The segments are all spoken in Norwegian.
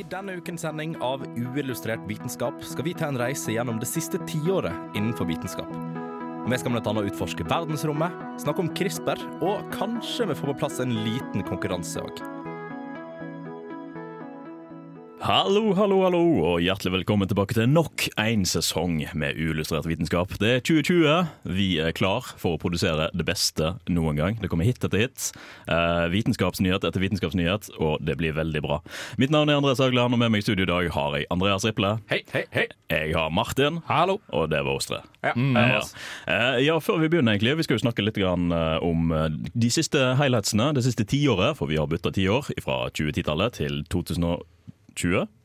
I denne ukens sending av Uillustrert vitenskap skal vi ta en reise gjennom det siste tiåret innenfor vitenskap. Vi skal bl.a. utforske verdensrommet, snakke om CRISPR, og kanskje vi får på plass en liten konkurranse òg. Hallo, hallo, hallo, og hjertelig velkommen tilbake til nok en sesong med uillustrert vitenskap. Det er 2020. Vi er klar for å produsere det beste noen gang. Det kommer hit etter hit. Eh, vitenskapsnyhet etter vitenskapsnyhet, og det blir veldig bra. Mitt navn er Andreas Haugland, og med meg i studio i dag har jeg Andreas Riple. Hei, hei, hei. Jeg har Martin. Hallo! Og det var oss tre. Ja, Ja. Eh, ja, før vi begynner egentlig, vi skal jo snakke litt grann, eh, om eh, de siste highlightsene det siste tiåret, for vi har bytta tiår fra 2010-tallet til 2020.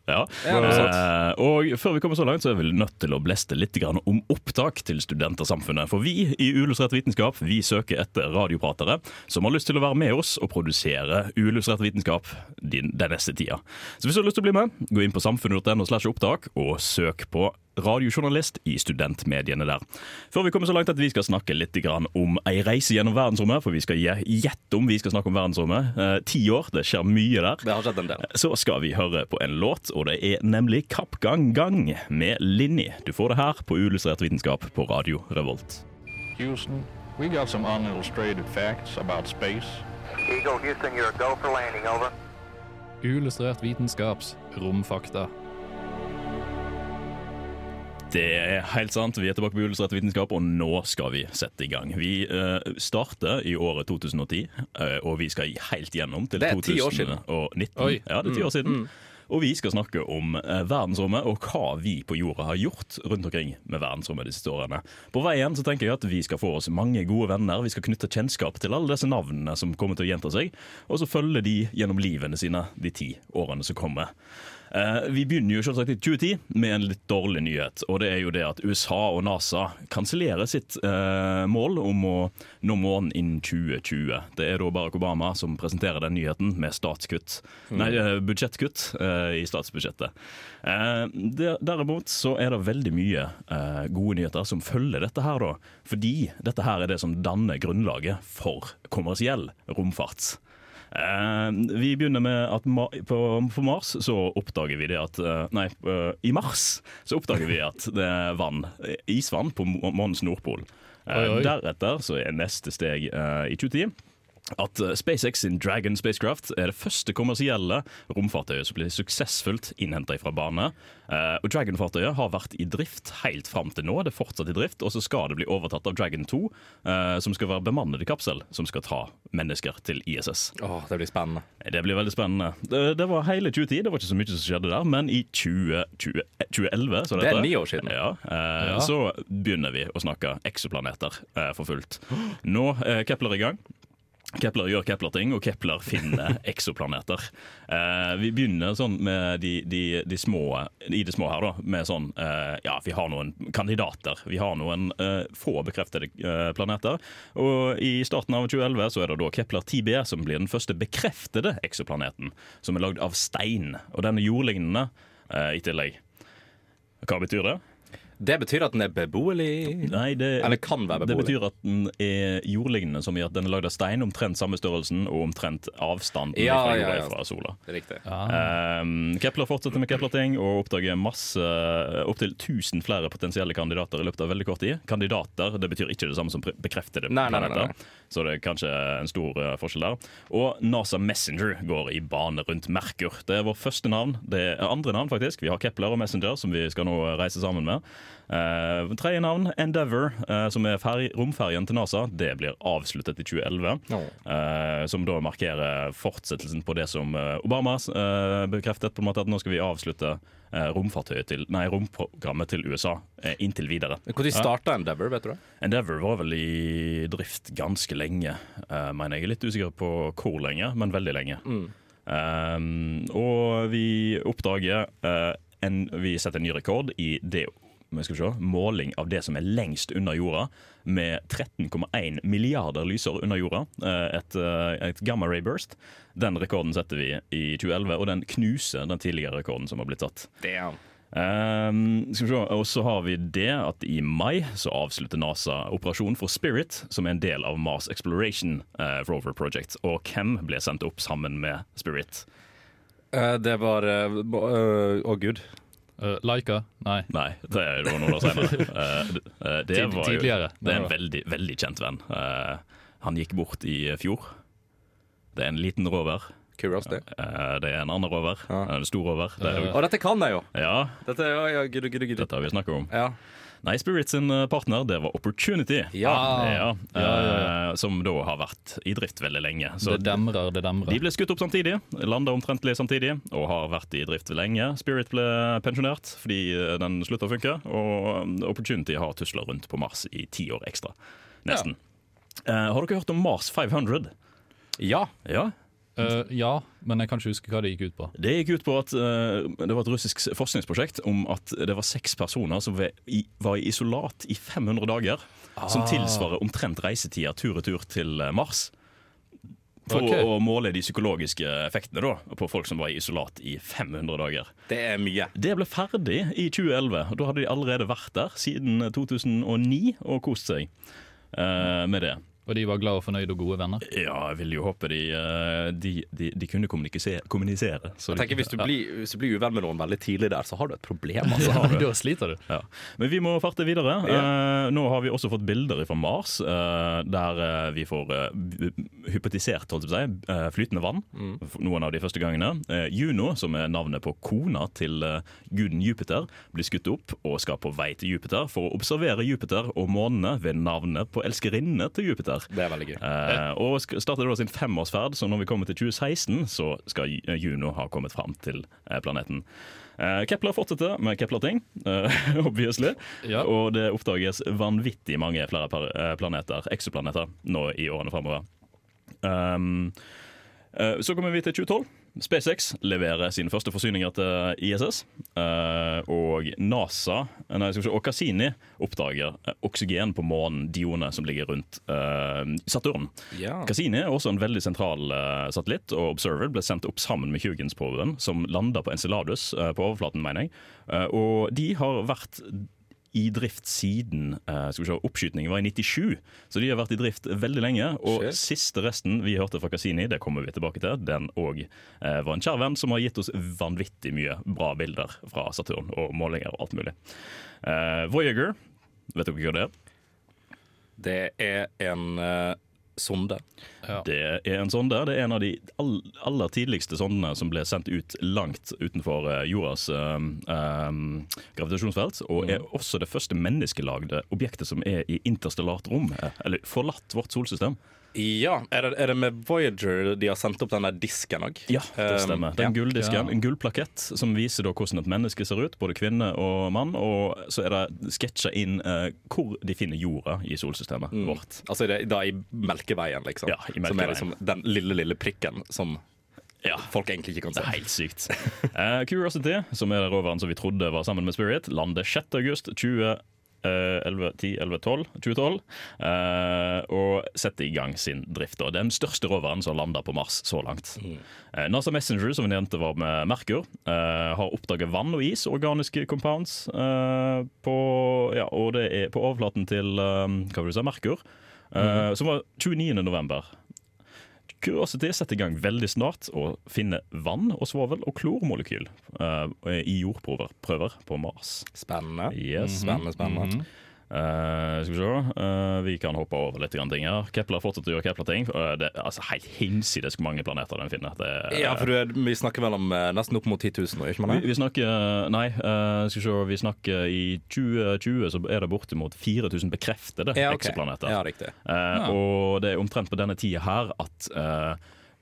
Ja. Ja. Eh, og før vi kommer så langt, så er vi nødt til å bleste litt grann om opptak til Studentersamfunnet. For vi i Uillustrert vitenskap vi søker etter radiopratere som har lyst til å være med oss og produsere Uillustrert vitenskap den, den neste tida. Så hvis du har lyst til å bli med, gå inn på samfunnet.no slash opptak og søk på radiojournalist i studentmediene der. Før vi kommer så langt at vi skal snakke litt om ei reise gjennom verdensrommet, for vi skal gjette om vi skal snakke om verdensrommet. Eh, ti år, det skjer mye der. Det har skjedd en del. Så skal vi høre på en låt, og det er nemlig Kappgang Gang med Linni. Du får det her på Uillustrert vitenskap på Radio Revolt. Houston, we got some unillustrated facts about space. Eagle Houston, you're a go for landing, over. Uillustrert vitenskaps romfakta. Det er helt sant. Vi er tilbake på Uillustrert vitenskap, og nå skal vi sette i gang. Vi uh, starter i året 2010, uh, og vi skal helt gjennom til Det er ti år siden. 2019. Ja, det er ti år siden. Og vi skal snakke om eh, verdensrommet og hva vi på jorda har gjort rundt omkring med verdensrommet de siste årene. På veien så tenker jeg at vi skal få oss mange gode venner. Vi skal knytte kjennskap til alle disse navnene som kommer til å gjenta seg, og så følge de gjennom livene sine de ti årene som kommer. Eh, vi begynner jo selvsagt i 2010 med en litt dårlig nyhet. Og det er jo det at USA og NASA kansellerer sitt eh, mål om å nå månen innen 2020. Det er da Barack Obama som presenterer den nyheten med statskutt. Nei, eh, budsjettkutt eh, i statsbudsjettet. Eh, der, derimot så er det veldig mye eh, gode nyheter som følger dette her, da. Fordi dette her er det som danner grunnlaget for kommersiell romfart. Eh, vi begynner med at på, på Mars så oppdager vi det at eh, Nei, i mars så oppdager vi at det er vann, isvann på må- månens nordpol. Eh, Oi, oi. Deretter så er neste steg i 2010 at eh, SpaceX sin Dragon spacecraft er det første kommersielle romfartøyet som blir suksessfullt innhenta fra bane. Eh, og Dragon-fartøyet har vært i drift helt fram til nå. Det er fortsatt i drift, og så skal det bli overtatt av Dragon 2, eh, som skal være bemannede kapsel som skal ta mennesker til ISS. Åh, det blir spennende. Det blir veldig spennende. Det, det var hele 2010, det var ikke så mye som skjedde der, men i 2020, 2011 så Det er ni år siden. Ja, Ja. Så begynner vi å snakke eksoplaneter eh, for fullt. Nå er Kepler i gang. Kepler gjør Kepler-ting, og Kepler finner eksoplaneter. Eh, vi begynner sånn med de, de, de små, i det små her, da. Med sånn eh, Ja, vi har noen kandidater. Vi har noen eh, få bekreftede eh, planeter. Og i starten av 2011 så er det da Kepler 10B som blir den første bekreftede eksoplaneten. Som er lagd av stein. Og den er jordlignende eh, i tillegg. Hva betyr det? Det betyr at den er beboelig. Nei, det, Eller kan være beboelig? det betyr at den er jordlignende, som i at den er lagd av stein, omtrent samme størrelsen og omtrent avstanden Ja, fra jorda ja. fra sola. Riktig. Um, Kepler fortsetter med Kepler-ting og oppdager masse opptil 1000 flere potensielle kandidater i løpet av veldig kort tid. Kandidater det betyr ikke det samme som pre- det. Nei, nei, nei, nei. så det er kanskje en stor eh, forskjell der. Og NASA Messenger går i bane rundt Merkur. Det er vår første navn. Det er andre navn, faktisk. Vi har Kepler og Messenger, som vi skal nå reise sammen med. Eh, tredje navn, Endeavour, eh, som er romferjen til NASA. Det blir avsluttet i 2011. eh, som da markerer fortsettelsen på det som eh, Obama eh, bekreftet, på en måte at nå skal vi avslutte eh, romfartøyet til, nei, romprogrammet til USA inntil videre. Når starta Endeavour, vet du det? Endeavour var vel i drift ganske lenge, mener jeg. er Litt usikker på hvor lenge, men veldig lenge. Um, og vi oppdager uh, en, Vi setter en ny rekord i det men skal vi se, måling av det som er lengst under jorda, med 13,1 milliarder lysår under jorda. Eh, Et, eh, et gamma ray burst. Den rekorden setter vi i 2011, og den knuser den tidligere rekorden som har blitt satt. Damn. Um, skal vi se, og så har vi det at i mai så avslutter NASA operasjonen for Spirit, som er en del av Mars Exploration uh, Rover Project. Og hvem ble sendt opp sammen med Spirit? Uh, det var Å, uh, oh, gud. Uh, Laika? Nei. Nei, det er jo noen år senere. Uh, det- eh, det var jo, tidligere. Det er en veldig, veldig kjent venn. Uh, han gikk bort i fjor. Det er en liten rover. Curiosity. Eh, det er en annen rover. Ja. En stor rover. Det er, og dette kan jeg jo! ja, Dette er ja, gud, gud, gud. dette har vi snakket om. Ja. Nei, Spirit sin eh, partner, det var Opportunity. Ja. Ja, ja, eh, Som da har vært i drift veldig lenge. Så Det demrer, det demrer. de ble skutt opp samtidig, landa omtrentlig samtidig, og har vært i drift lenge. Spirit ble pensjonert fordi eh, den slutta å funke, og um, Opportunity har tusla rundt på Mars i ti år ekstra. Nesten. Eh, har dere hørt om Mars 500? ja. Ja. Uh, ja, men jeg kan ikke huske hva det gikk ut på. Det gikk ut på at uh, det var et russisk forskningsprosjekt om at det var seks personer som var i, var i isolat i 500 dager. Som tilsvarer omtrent reisetida tur-retur til eh, Mars. For okay. å måle de psykologiske effektene da, på folk som var i isolat i 500 dager. Det er mye. Det ble ferdig i 2011, og da hadde de allerede vært der siden 2009 og kost seg uh, med det. Og de var glad og fornøyd og gode venner. Ja, jeg vil jo håpe de, eh, de, de, de kunne kommunisere. kommunisere så Jeg de- tenker Hvis du Ja. blir, hvis du blir uvenn med noen veldig tidlig der, så har du et problem. Altså. Ja, da sliter du. Ja. Men vi må farte videre. Eh, nå har vi også fått bilder fra Mars, eh, der vi får hypotisert holdt jeg på å flytende vann. Mm. Noen av de første gangene. Juno, som er navnet på kona til guden Jupiter, blir skutt opp og skal på vei til Jupiter for å observere Jupiter og månene ved navnet på elskerinnene til Jupiter. Det er veldig gøy. Eh, og startet starter da sin femårsferd, så når vi kommer til 2016, så skal Juno ha kommet fram til eh, planeten. Eh, Kepler fortsetter med Kepler-ting, eh, obviously. Ja. Og det oppdages vanvittig mange flere eh, planeter, eksoplaneter, nå i årene framover. Um, eh, så kommer vi til 2012. SpaceX leverer sine første forsyninger til ISS. eh, og NASA nei, skal se, og Cassini oppdager eh, oksygen på månen Dione, som ligger rundt eh, Saturn. Ja. Cassini er også en veldig sentral eh, satellitt, og Observer ble sendt opp sammen med Huygens-proben, som landa på Enceladus eh, på overflaten, mener jeg. Eh, og de har vært i drift siden eh, skal vi se, oppskytningen var i 97, så de har vært i drift veldig lenge. Og Shit. siste resten vi hørte fra Cassini, det kommer vi tilbake til, den òg eh, var en kjær venn som har gitt oss vanvittig mye bra bilder fra Saturn og målinger og alt mulig. Eh, Voyager, vet dere hva det er? Det er en sonde. Ja. Det er en sonde. Det er en av de all, aller tidligste sondene som ble sendt ut langt utenfor eh, jordas um, um, gravitasjonsfelt. Og er også det første menneskelagde objektet som er i interstellart rom. Eller forlatt vårt solsystem. Ja, er det, er det med Voyager de har sendt opp den der disken òg? Ja, det stemmer. Den gulldisken, Ja. En gullplakett som viser da hvordan et menneske ser ut, både kvinne og mann. Og så er det sketsja inn eh, hvor de finner jorda i solsystemet vårt. Altså det, da i Melkeveien, liksom. Ja, i Melkeveien. Som er liksom den lille, lille prikken som Ja. folk egentlig ikke kan se. Det er helt sykt. uh, Curiosity, som er roveren som vi trodde var sammen med Spirit, lander 6. august 20, eh, 11, 10, 11, 12, 2012. eh, og setter i gang sin drift. Og den største roveren som har landa på Mars så langt. Eh, NASA Messenger, som vi nevnte var med Merkur, har oppdaget vann og is, organiske compounds, på, ja, og det er på overflaten til hva vil du si, Merkur, mm. som var 29. november. Curiosity setter i gang veldig snart og finne vann og svovel og klormolekyl uh, i jordprøver prøver på Mars. Spennende. Yes. Spennende, spennende. Eh, skal vi se. Uh, vi kan hoppe over litt grann ting her. Kepler fortsetter å gjøre Kepler-ting. Uh, det er altså helt hinsides hvor mange planeter den finner. Det, Ja, for er- vi snakker vel om nesten opp mot 10 000 nå, ikke man vi, vi snakker Nei, skal vi se. Vi snakker i 2020 så er det bortimot 4000 bekreftede Ja, okay. eksoplaneter. Ja, riktig. Ja. Og det er omtrent på denne tida her at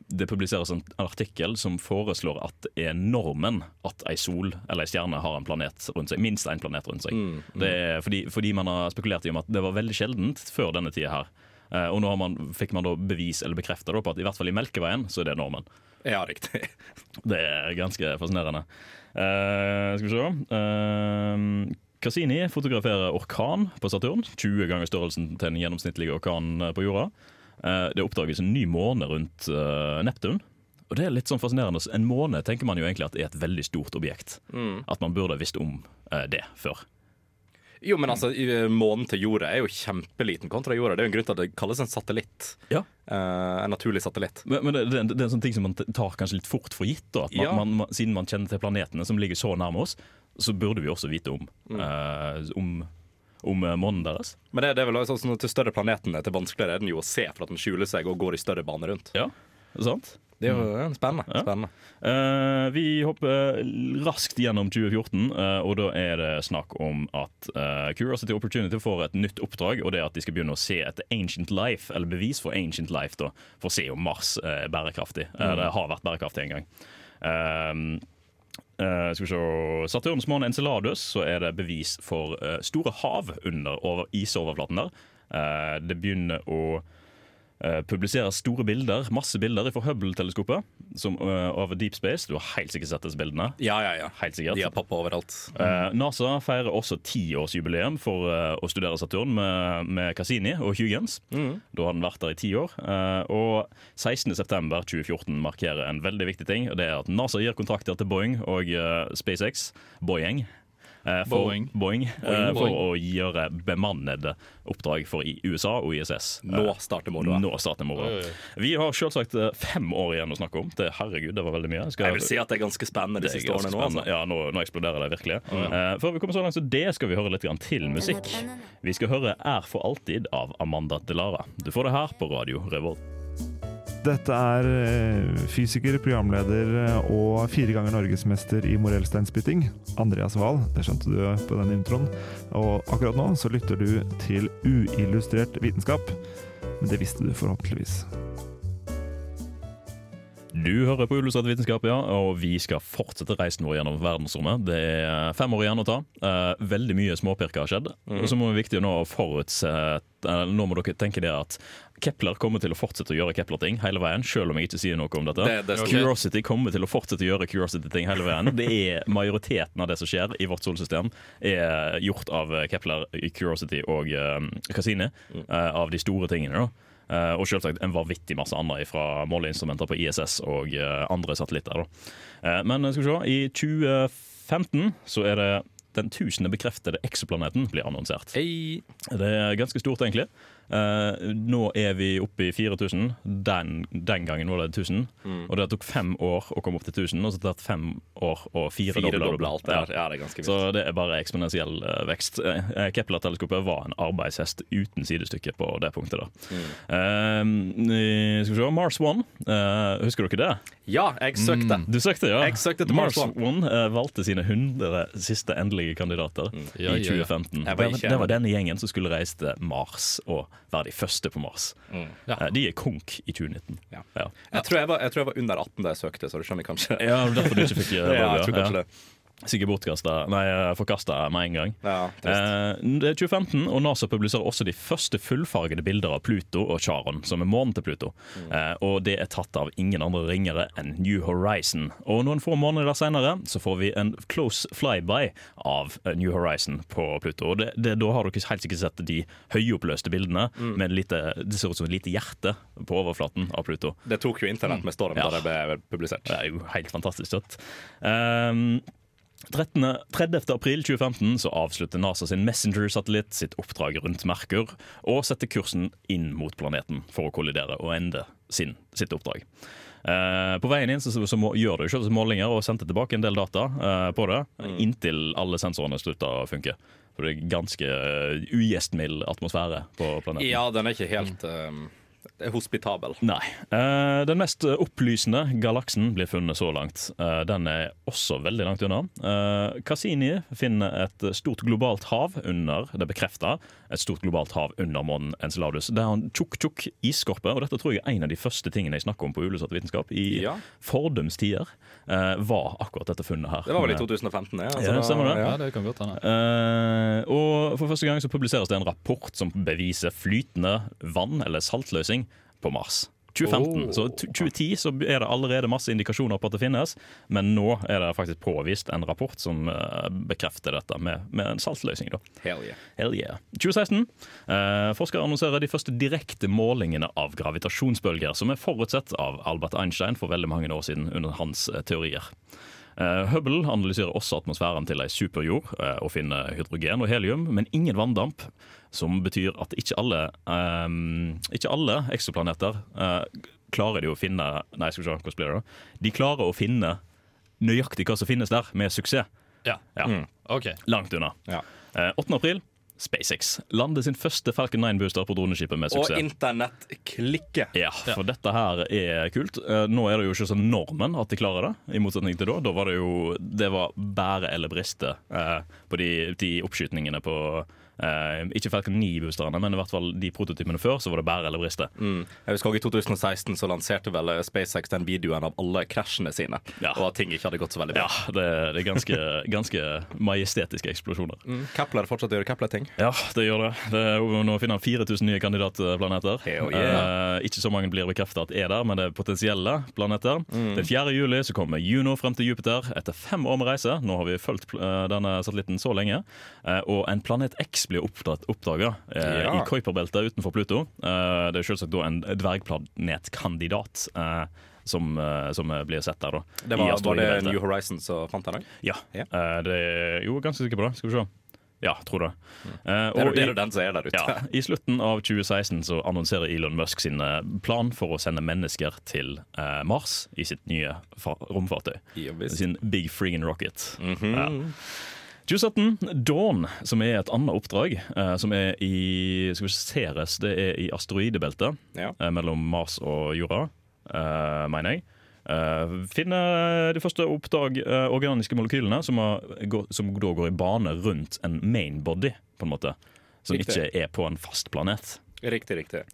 det publiseres en artikkel som foreslår at det er normen at ei sol eller ei stjerne har en planet rundt seg. Minst én planet rundt seg. Mm, Det er fordi, fordi man har spekulert i om at det var veldig sjeldent før denne tida her. Eh, og nå har man, fikk man da bevis eller bekrefta på at i hvert fall i Melkeveien så er det normen. Ja, riktig. Det er ganske fascinerende. Uh, skal vi se Uh, Cassini fotograferer orkan på Saturn. 20 ganger størrelsen til en gjennomsnittlig orkan på jorda. Eh, det oppdages en ny måne rundt eh, Neptun. Og det er litt sånn fascinerende. En måne tenker man jo egentlig at er et veldig stort objekt. At man burde visst om eh, det før. Jo, men altså, månen til jorda er jo kjempeliten kontra jorda. Det er jo en grunn til at det kalles en satellitt. Ja. Uh, en naturlig satellitt. Men, men det, det, det er en sånn ting som man tar kanskje litt fort for gitt. Da. Ja. man, man, siden man kjenner til planetene som ligger så nærme oss, så burde vi også vite om, eh, om, om eh, månen deres. Men det, det er vel også sånn at til større planeten er, det vanskeligere er den jo å se for at den skjuler seg og går i større bane rundt. Ja, sant? Det er jo eh, spennende. Ja. spennende. Uh, vi hopper raskt gjennom 2014, uh, og da er det snakk om at uh, Curiosity Opportunity får et nytt oppdrag, og det er at de skal begynne å se etter ancient life, eller bevis for ancient life, da, for å se om Mars er bærekraftig. Eh, det har vært bærekraftig en gang. Eh, eh, skal vi se Saturns måne Enceladus, så er det bevis for uh, store hav under over isoverflaten der. Uh, det begynner å eh, publisere store bilder, masse bilder fra Hubble-teleskopet som, eh, av Deep Space. Du har helt sikkert sett disse bildene. Ja, ja, ja. Helt sikkert. De har pappa overalt. Eh, NASA feirer også tiårsjubileum for å studere Saturn med, med Cassini og Huygens. Da har den vært der i ti år. Og 16.9.2014 markerer en veldig viktig ting. og Det er at NASA gir kontrakter til Boeing og SpaceX. Boeing. Eh, for, Boeing. Boeing, eh, for Boeing. å gjøre bemannede oppdrag for USA og ISS. Nå starter moroa. Nå starter moroa. Vi har selvsagt eh, fem år igjen å snakke om. Det, herregud, det var veldig mye. Skal- Jeg vil si at det er ganske spennende de siste årene nå. Altså. Ja, nå, nå eksploderer det virkelig. Eh, før vi kommer så langt så det, skal vi høre litt grann til musikk. Vi skal høre 'Er for alltid' av Amanda Delara. Du får det her på Radio Revolt. Dette er eh, fysiker, programleder eh, og fire ganger norgesmester i morellsteinspytting, Andreas Wahl. Det skjønte du på den introen. Og akkurat nå så lytter du til uillustrert vitenskap. Men det visste du forhåpentligvis. Du hører på Illustrert vitenskap, ja, og vi skal fortsette reisen vår gjennom verdensrommet. Det er fem år igjen å ta. Eh, veldig mye småpirker har skjedd. Og så må vi viktig nå å forutse Nå må dere tenke det at Kepler kommer til å fortsette å gjøre Kepler-ting hele veien, selv om jeg ikke sier noe om dette. Det- det Curiosity kommer til å fortsette å gjøre Curiosity-ting hele veien. Det er Majoriteten av det som skjer i vårt solsystem, er gjort av Kepler, Curiosity og eh, Uh, eh, av de store tingene. da Uh, og selvsagt en vanvittig masse andre fra måleinstrumenter på ISS og eh, andre satellitter. Da. Men skal vi se, i 2015 så er det den tusende bekreftede exoplaneten blir annonsert. Hey. Det er ganske stort, egentlig. Eh, nå er vi oppe i 4000. Den, den gangen var det 1000. Og det tok fem år å komme opp til 1000, og så har det tatt fem år å firedoble Firedoble alt det Ja. Ja, det er ganske Så det er bare eksponentiell uh, vekst. Uh, Kepler-teleskopet var en arbeidshest uten sidestykke på det punktet. da. Eh, skal vi se, Mars One, eh, husker dere det? Ja, jeg søkte. Du søkte, ja. Jeg søkte til Mars Mars One valgte sine 100 siste endelige kandidater Ja, i ja, ja. 2015. Var Det, ikke det var denne gjengen som skulle reise til Mars og være de første på Mars. Ja. Eh, de er konk i 2019. Ja. Ja. Jeg, tror jeg, var, jeg tror jeg var under 18 da jeg søkte, så du skjønner kanskje. Ja, Derfor du ikke fikk det. Ja, jeg tror kanskje det. Sikkert bortkasta Nei, forkasta med en gang. Ja. Eh, det er 2015, og NASA publiserer også de første fullfargede bilder av Pluto og Charon, som er månen til Pluto. Eh, og det er tatt av ingen andre ringere enn New Horizon. Og noen få måneder senere så får vi en close flyby av eh, New Horizon på Pluto. Og det, det, da har dere helt sikkert sett de høyoppløste bildene mm. men lite, det ser ut som et lite hjerte på overflaten av Pluto. Det tok jo internett med storm mm. da det ble publisert. Det er jo helt fantastisk søtt. Um, 13. 30. april 2015 så avslutter NASA sin Messenger-satellitt sitt oppdrag rundt Merkur og setter kursen inn mot planeten for å kollidere og ende sin, sitt oppdrag. Uh, på veien inn så, så må, gjør du selv målinger og sendte tilbake en del data uh, på det, inntil alle sensorene slutta å funke. For det er ganske uh, ugjestmild atmosfære på planeten. Ja, den er ikke helt um, hospitabel. Nei. Uh, den mest opplysende galaksen blir funnet så langt. Uh, den er også veldig langt unna. Uh, Cassini finner et stort globalt hav under det bekrefta, et stort globalt hav under månen Enceladus. Det er en tjukk, tjukk isskorpe, og dette tror jeg er en av de første tingene jeg snakker om på Ulysatt vitenskap i Ja. fordums tider, var akkurat dette funnet her. Det var vel i 2015, ja. Ja, det stemmer det. Ja. Det kan godt hende. Eh, og For første gang så publiseres det en rapport som beviser flytende vann eller saltløsning på Mars. 2015. Oh. Så t- 2010 så er det allerede masse indikasjoner på at det finnes, men nå er det faktisk påvist en rapport som uh, bekrefter dette med, med en saltløsning. da. Hell yeah. Hell yeah. 2016. Uh, forskere annonserer de første direkte målingene av gravitasjonsbølger, som er forutsett av Albert Einstein for veldig mange år siden under hans eh, teorier. Eh, Hubble analyserer også atmosfæren til ei superjord eh, og finner hydrogen og helium, men ingen vanndamp. Som betyr at ikke alle, um, ikke alle eksoplaneter uh, klarer de å finne Nei, skal vi se, hvordan blir det da? De klarer å finne nøyaktig hva som finnes der, med suksess. Ja. Ja, OK. Langt unna. Ja. Uh, 8. april SpaceX lander sin første Falcon 9-booster på droneskipet med Og suksess. internett klikker. Ja, for dette her er kult. Eh, Nå er det jo ikke sånn normen at de klarer det, i motsetning til da. Da var det jo Det var bære eller briste eh, på de, de oppskytningene på eh, Ikke Falcon 9-boosterne, men i hvert fall de prototypene før, så var det bære eller briste. Mm. Jeg husker også I 2016 så lanserte vel SpaceX den videoen av alle krasjene sine, Ja. og at ting ikke hadde gått så veldig bra. Ja, det, det er ganske, ganske majestetiske eksplosjoner. Mm. Kepler fortsatt gjør Kepler-ting. Ja, det gjør det. det er, nå finner han 4000 nye kandidatplaneter. Yeah. Eh, ikke så mange blir bekreftet at er der, men det er potensielle planeter. Mm. Den 4. juli så kommer Juno frem til Jupiter etter fem år med reise. Nå har vi fulgt eh, denne satellitten så lenge. Eh, og en planet X blir oppdaga Ja. i Kuiperbeltet utenfor Pluto. Eh, det er selvsagt da en dvergplanetkandidat. eh, som, eh, som blir sett der, da. Det var, var det. New Horizons som fant den? Ja. Ja. Eh, det er jo ganske sikker på det. Skal vi se. Ja, tror det. Eh, Det er, er den som er der ute. ja, I slutten av 2016 så annonserer Elon Musk sin eh, plan for å sende mennesker til eh, Mars i sitt nye fa- romfartøy. Ja. Sin Big Friggin' Rocket. Mhm. ja. 2017, Dawn, som er et annet oppdrag, eh, som er i skal vi se, Ceres, det er i asteroidebeltet Ja. eh, mellom Mars og jorda, eh, mener jeg. Uh, finne de første oppdag eh, organiske molekylene som, har, gå- som da går i bane rundt en main body, på en måte. Som Riktig. ikke er på en fast planet. Riktig, riktig.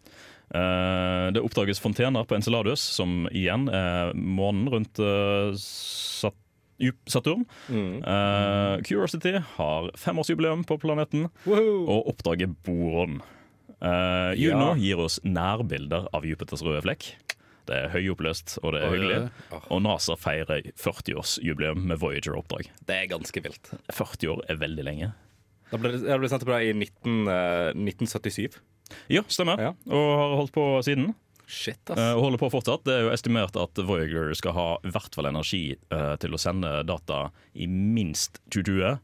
Eh, det oppdages fontener på Enceladus, som igjen er månen rundt eh, Sat Saturn. Mm. Uh, Curiosity har femårsjubileum på planeten og oppdager boron. Uh, Juno Ja. gir oss nærbilder av Jupiters røde flekk. Det er høyoppløst og det er hyggelig. Og NASA feirer 40-årsjubileum med Voyager-oppdrag. Det er ganske vilt. 40 år er veldig lenge. Da ble, det- jeg ble sendt på deg i 19, uh, 1977. Ja, stemmer. Ja. Og har holdt på siden. Shit, ass. og holder på fortsatt. Det er jo estimert at Voyager skal ha i hvert fall energi uh, til å sende data i minst 2020,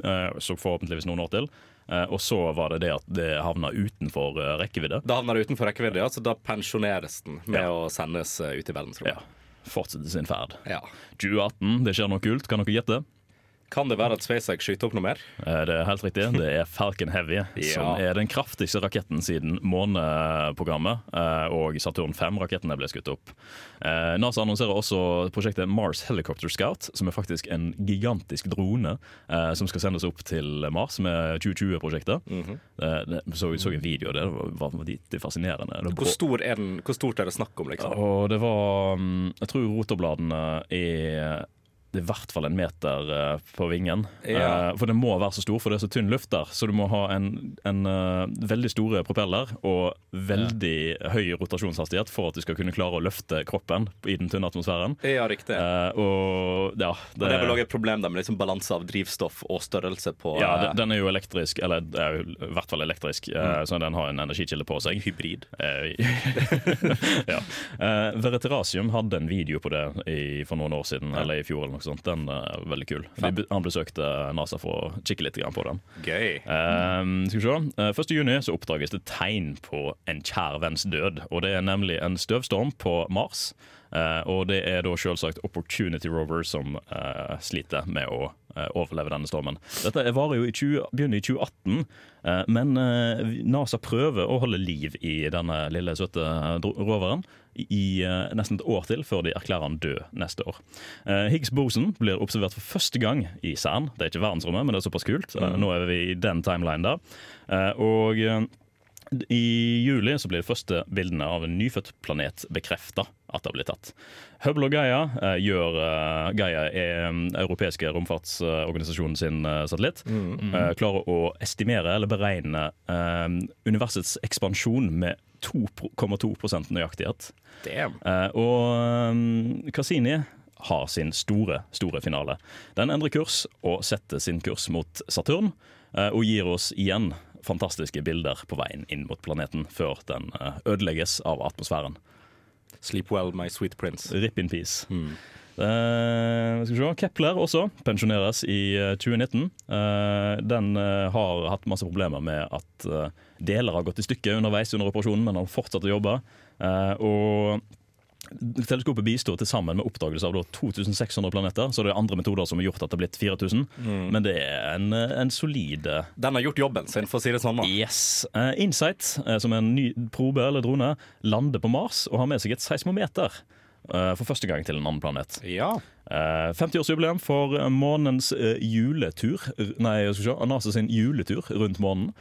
eh, så forhåpentligvis noen år til. Og så var det det at det havna utenfor rekkevidde. Da havna det utenfor rekkevidde, ja, så da pensjoneres den med Ja. å sendes ut i verdensrommet. Ja. Fortsette sin ferd. Ja. 2018, det skjer noe kult. Kan dere gjette? Kan det være at SpaceX skyter opp noe mer? Eh, Det er helt riktig. Det er Falcon Heavy, som er den kraftigste raketten siden måneprogrammet. eh, Og Saturn 5-rakettene ble skutt opp. Eh, NASA annonserer også prosjektet Mars Helicopter Scout, som er faktisk en gigantisk drone som skal sendes opp til Mars med 2020-prosjektet. Mm -hmm. Så så en video, av det var vanvittig fascinerende. Det Hvor, stor er den, hvor stort er det snakk om, liksom? og det var mm, Jeg tror rotorbladene er i hvert fall en meter uh, på vingen. Ja. Uh, for det må være så stor, for det er så tynn luft der. Så du må ha en, en uh, veldig store propeller og veldig høy rotasjonshastighet for at du skal kunne klare å løfte kroppen i den tynne atmosfæren. Ja, riktig. Og ja, Og det er vel også et problem der med liksom balanse av drivstoff og størrelse på ja, den- den er jo elektrisk, eller er jo i hvert fall elektrisk, mm. så den har en energikilde på seg. hybrid. Ja. Veritasium hadde en video på det i, for noen år siden, eller i fjor. eller noe sånt. Den er veldig kul. Vi, han besøkte NASA for å kikke litt på den. Gøy. Um, skal vi se. Uh, 1. juni så oppdages det tegn på en kjær venns død. Og Det er nemlig en støvstorm på Mars. Uh, og det er da selvsagt Opportunity Rover som uh, sliter med å uh, overleve denne stormen. Dette varer jo i 20, begynner i 2018, uh, men NASA prøver å holde liv i denne lille, søte roveren i uh, nesten et år til, før de erklærer han død neste år. Uh, Higgs-bosen blir observert for første gang i CERN. Det er ikke verdensrommet, men det er såpass kult. Uh, nå er vi i den timelinen der. Og i juli så blir de første bildene av en nyfødt planet bekrefta at det har blitt tatt. Hubble og Gaia eh, gjør eh, Gaia er um, europeiske romfartsorganisasjonen sin eh, satellitt. eh, klarer å estimere eller beregne eh, universets ekspansjon med 2,2% nøyaktighet. Damn. Eh, og um, Cassini har sin store, store finale. Den endrer kurs og setter sin kurs mot Saturn, eh, og gir oss igjen fantastiske bilder på veien inn mot planeten før den eh, ødelegges av atmosfæren. Sleep well, my sweet prince. Rip in peace. Eh, skal vi se. Kepler også pensjoneres i eh, 2019. Uh, den uh, har hatt masse problemer med at eh, deler har gått i stykker underveis under operasjonen, men har fortsatt å jobbe. Eh, og Teleskopet bistår til sammen med oppdagelse av da 2600 planeter. Så det er andre metoder som har gjort at det har blitt 4000. Men det er en, eh, en solid eh, Den har gjort jobben sin, for å si det sånn. da. Yes. Eh, Insight, eh, som er en ny probe eller drone, lander på Mars og har med seg et seismometer. Eh, for første gang til en annen planet. Ja. Eh, 50-årsjubileum for eh, månens eh, juletur. Nei, jeg skal se, NASA sin juletur rundt månen.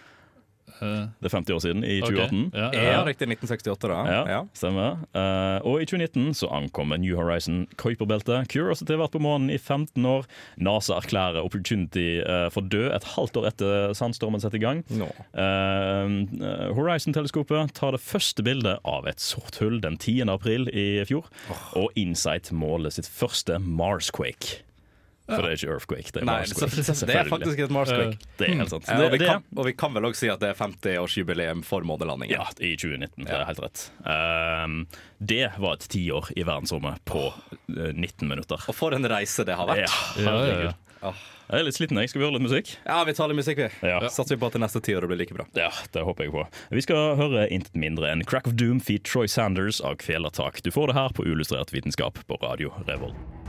Eh, Det er 50 år siden, i ok. 2018. Ja, Ja, ja. riktig. 1968, da. Ja, Ja. stemmer. Uh, og i 2019 så ankommer New Horizon Kuiperbeltet. Curiosity har vært på månen i 15 år. NASA erklærer Opportunity uh, for død et halvt år etter sandstormen setter i gang. No. Uh, Horizon-teleskopet tar det første bildet av et sort hull den 10. april i fjor. Og Insight måler sitt første Marsquake. For det er ikke Earthquake, det er Nei, Marsquake. så, det er faktisk et Marsquake. Det er helt sant. Ja, og, vi kan, og vi kan vel også si at det er 50-årsjubileum for månelandingen. ja, i 2019. Det er helt rett. Um, det var et tiår i verdensrommet på eh, 19 minutter. Og for en reise det har vært. Ja, herregud. ja. Jeg er litt sliten, jeg. Skal vi høre litt musikk? Ja, vi tar litt musikk, vi. Ja. Satser vi på at det neste tiåret blir like bra. Ja, det håper jeg på. Vi skal høre intet mindre enn Crack of Doom feat Troy Sanders av Kvelertak. Du får det her på Ullustrert vitenskap på Radio Revolt.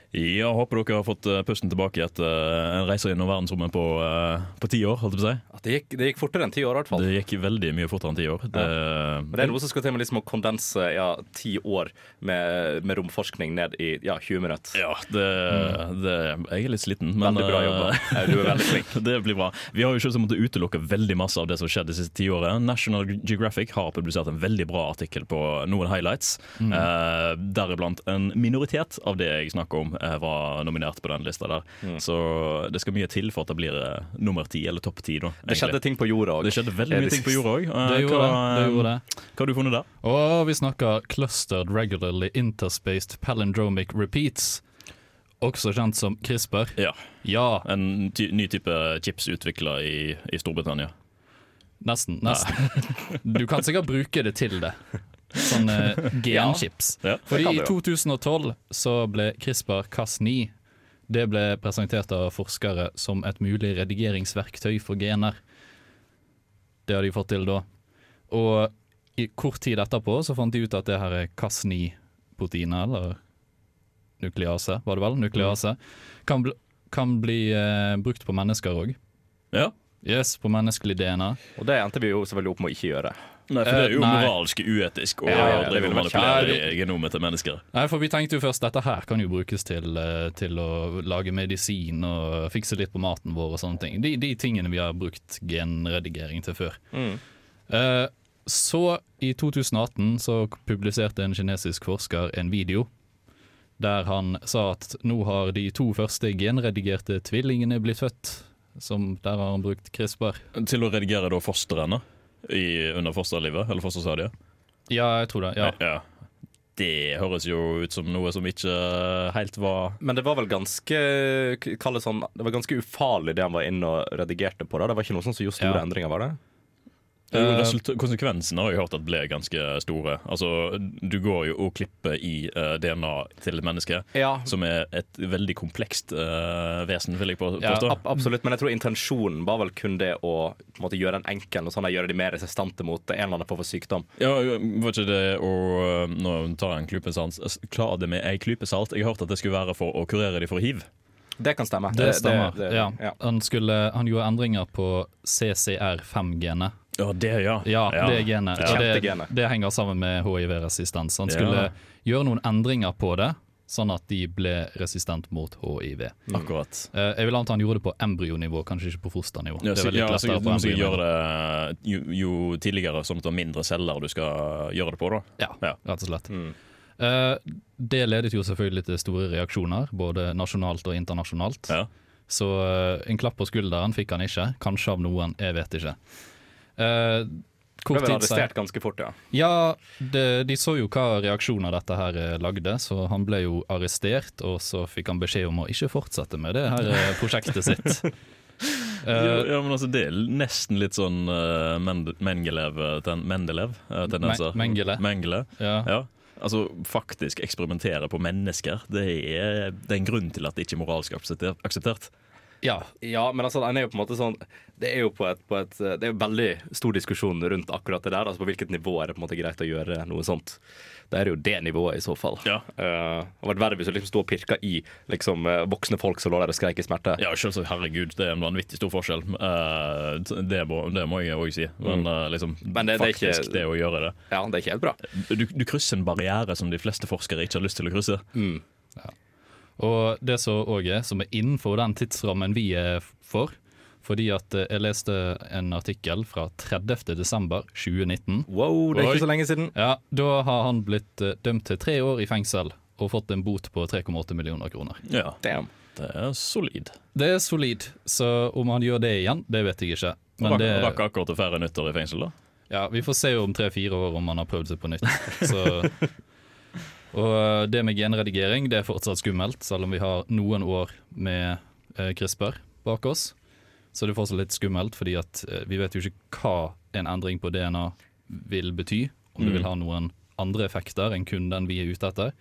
Ja, håper dere har fått eh, pusten tilbake etter eh, en reise gjennom verdensrommet på, eh, på ti år. holdt jeg på å si. Det, gikk, det gikk fortere enn ti år, i hvert fall. Det gikk veldig mye fortere enn ti år. Det, Men det er noe som skal til med liksom å kondense ja, ti år med, med romforskning ned i ja, 20 minutter. Ja, det, det, jeg er litt sliten, men Veldig bra jobba. Du er veldig flink. det blir bra. Vi har jo selvsagt måttet utelukke veldig masse av det som skjedde de siste tiåret. National Geographic har publisert en veldig bra artikkel på noen highlights. Eh, deriblant en minoritet av det jeg snakker om, var nominert på den lista der. Så det skal mye til for at det blir eh, nummer ti, eller topp ti. da, Det skjedde egentlig. ting på jorda òg. Det skjedde veldig mye ting på jorda òg. Det, gjorde det. Hva har du funnet der? Og vi snakker clustered regularly interspaced palindromic repeats. Også kjent som CRISPR. Ja, Ja, En ty ny type chips utvikla i, i Storbritannia. nesten. nesten. Du kan sikkert bruke det til det. Sånne genchips. Ja, Ja, Fordi i 2012 så ble CRISPR-Cas9 Det ble presentert av forskere som et mulig redigeringsverktøy for gener. Det har de fått til da. Og i kort tid etterpå så fant de ut at det her er Cas9-proteinet, eller nuklease, var det vel? Nuklease. Kan, bli- kan bli eh, brukt på mennesker òg. Ja. Yes, på menneskelig DNA. Og det endte vi jo selvfølgelig opp med å ikke gjøre. Nei, for det er jo Eh, nei. moralsk uetisk å Ja, ja, ja, manipulere genomet til mennesker. Nei, for vi tenkte jo først dette her kan jo brukes til, eh, til å lage medisin og fikse litt på maten vår og sånne ting. De, de tingene vi har brukt genredigering til før. Eh, så i 2018 så publiserte en kinesisk forsker en video Der han sa at nå har de to første genredigerte tvillingene blitt født. Som der har han brukt CRISPR. Til å redigere da fostrene i, under fosterlivet, eller fosterstadiet? Ja, jeg tror det. ja. ja. Det høres jo ut som noe som ikke helt var Men det var vel ganske det sånn, Det var ganske ufarlig det han var inne og redigerte på. da Det var ikke noe sånn som gjorde store Ja. endringer, var det? Jo, Eh, Konsekvensene har jeg hørt at ble ganske store. Altså, Du går jo og klipper i uh, DNA til et menneske, Ja. som er et veldig komplekst uh, vesen, vil jeg på- Ja, påstå. ab absolutt, men jeg tror intensjonen var vel kun det å måte, gjøre den enkel og sånn, gjøre de mer resistente mot en eller annen form for sykdom. Ja, var ikke det å Nå tar jeg en klype salt. Klar det med ei klype salt. Jeg har hørt at det skulle være for å kurere de for hiv. Det kan stemme. Det stemmer. det- ja. ja. Han, skulle, han gjorde endringer på CCR5-genet. Ja, det, ja. Ja, det er genet. Ja. Det, det henger sammen med hiv-resistens. Han Ja. skulle gjøre noen endringer på det, sånn at de ble resistent mot hiv. Akkurat. Eh, jeg vil anta han gjorde det på embryonivå, kanskje ikke på fosternivå. Ja, det er litt ja, så, på embryonivå. gjøre det jo, jo tidligere, sånn at det er mindre celler du skal gjøre det på. da Ja, Ja. rett og slett. Mm. Eh, det ledet jo selvfølgelig til store reaksjoner, både nasjonalt og internasjonalt. Ja. Så eh, en klapp på skulderen fikk han ikke, kanskje av noen, jeg vet ikke. Eh, Ble kort vel arrestert ganske fort, ja. Ja, de, de så jo hva reaksjoner dette her eh, lagde, så han ble jo arrestert, og så fikk han beskjed om å ikke fortsette med det her eh, prosjektet sitt. Ja, Eh, ja, men altså Det er nesten litt sånn uh, Mendelev-tendenser. Mendelev uh. Mengele. Mengele. ja. Ja. Altså Faktisk eksperimentere på mennesker. Det er, det er en grunn til at det ikke er moralsk akseptert. Ja. Ja, men altså, er sånn Det er jo på et, på et Det er jo veldig stor diskusjon rundt akkurat det der. Altså På hvilket nivå er det på en måte greit å gjøre noe sånt. Det er jo det nivået, i så fall. Ja. Uh, det hadde vært verre hvis du liksom sto og pirka i liksom, eh, voksne folk som lå der og skreik i smerte. Ja, selvsagt, herregud, det er en vanvittig stor forskjell. Uh, det, må, det må jeg òg si. Men uh, liksom. Men det- det er ikke- faktisk, det å gjøre det Ja, det er ikke helt bra. du, du krysser en barriere som de fleste forskere ikke har lyst til å krysse. Mm. Og det som òg er, som er innenfor den tidsrammen vi er for, fordi at eh, jeg leste en artikkel fra 30. desember 2019. Wow, det er ikke så lenge siden. Ja, Da har han blitt eh, dømt til tre år i fengsel og fått en bot på 3,8 millioner kroner. Ja, Damn. det er solid. Det er solid, så om han gjør det igjen, det vet jeg ikke. Men Rakk det, rakk akkurat å færre nytter i fengsel, da. ja, vi får se om tre-fire år om han har prøvd seg på nytt. Så, og eh, det med genredigering det er fortsatt skummelt, selv om vi har noen år med eh, CRISPR bak oss. Så det er fortsatt litt skummelt, fordi at eh, vi vet jo ikke hva en endring på DNA vil bety. Om det Mm. vil ha noen andre effekter enn kun den vi er ute etter.